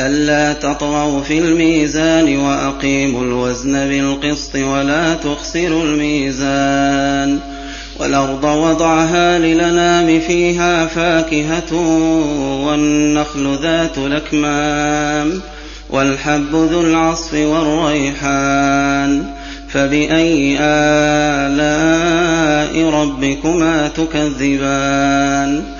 ألا تطغوا في الميزان وأقيموا الوزن بالقسط ولا تخسروا الميزان والأرض وضعها للنام فيها فاكهة والنخل ذات الأكمام والحب ذو العصف والريحان فبأي آلاء ربكما تكذبان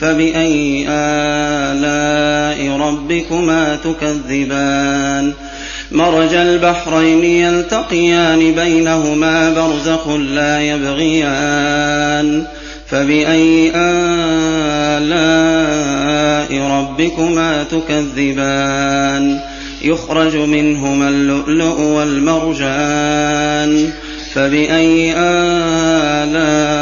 فبأي آلاء ربكما تكذبان مرج البحرين يلتقيان بينهما برزخ لا يبغيان فبأي آلاء ربكما تكذبان يخرج منهما اللؤلؤ والمرجان فبأي آلاء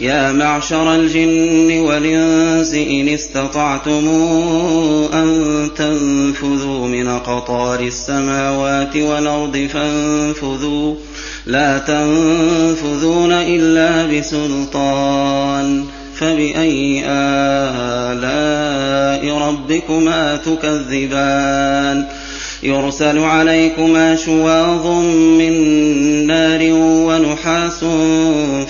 يا معشر الجن والإنس إن استطعتم أن تنفذوا من أقطار السماوات والأرض فانفذوا. لا تنفذون إلا بسلطان. فبأي آلاء ربكما تكذبان؟ يرسل عليكما شواظ من نار ونحاس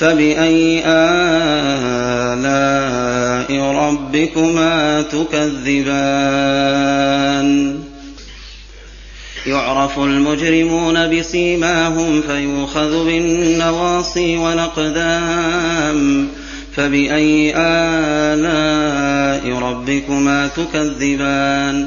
فبأي آلاء ربكما تكذبان يعرف المجرمون بسيماهم فيؤخذ بالنواصي والأقدام فبأي آلاء ربكما تكذبان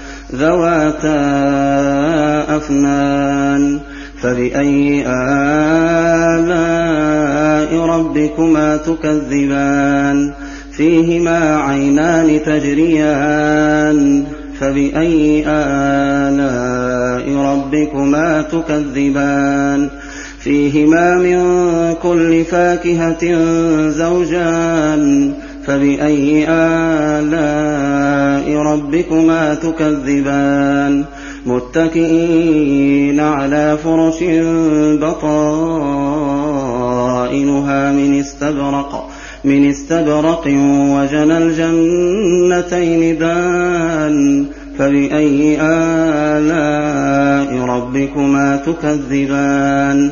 ذواتا أفنان فبأي آلاء ربكما تكذبان؟ فيهما عينان تجريان فبأي آلاء ربكما تكذبان؟ فيهما من كل فاكهة زوجان فبأي آلاء ربكما تكذبان؟ متكئين على فرش بطائنها من استبرق من استبرق وجنى الجنتين دان. فبأي آلاء ربكما تكذبان؟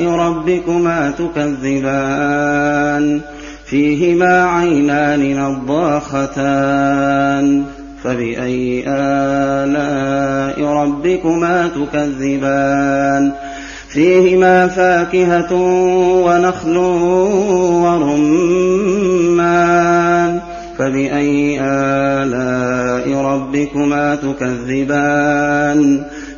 ربكما تكذبان. فيهما عينان نضاختان. فبأي آلاء ربكما تكذبان. فيهما فاكهة ونخل ورمان. فبأي آلاء ربكما تكذبان.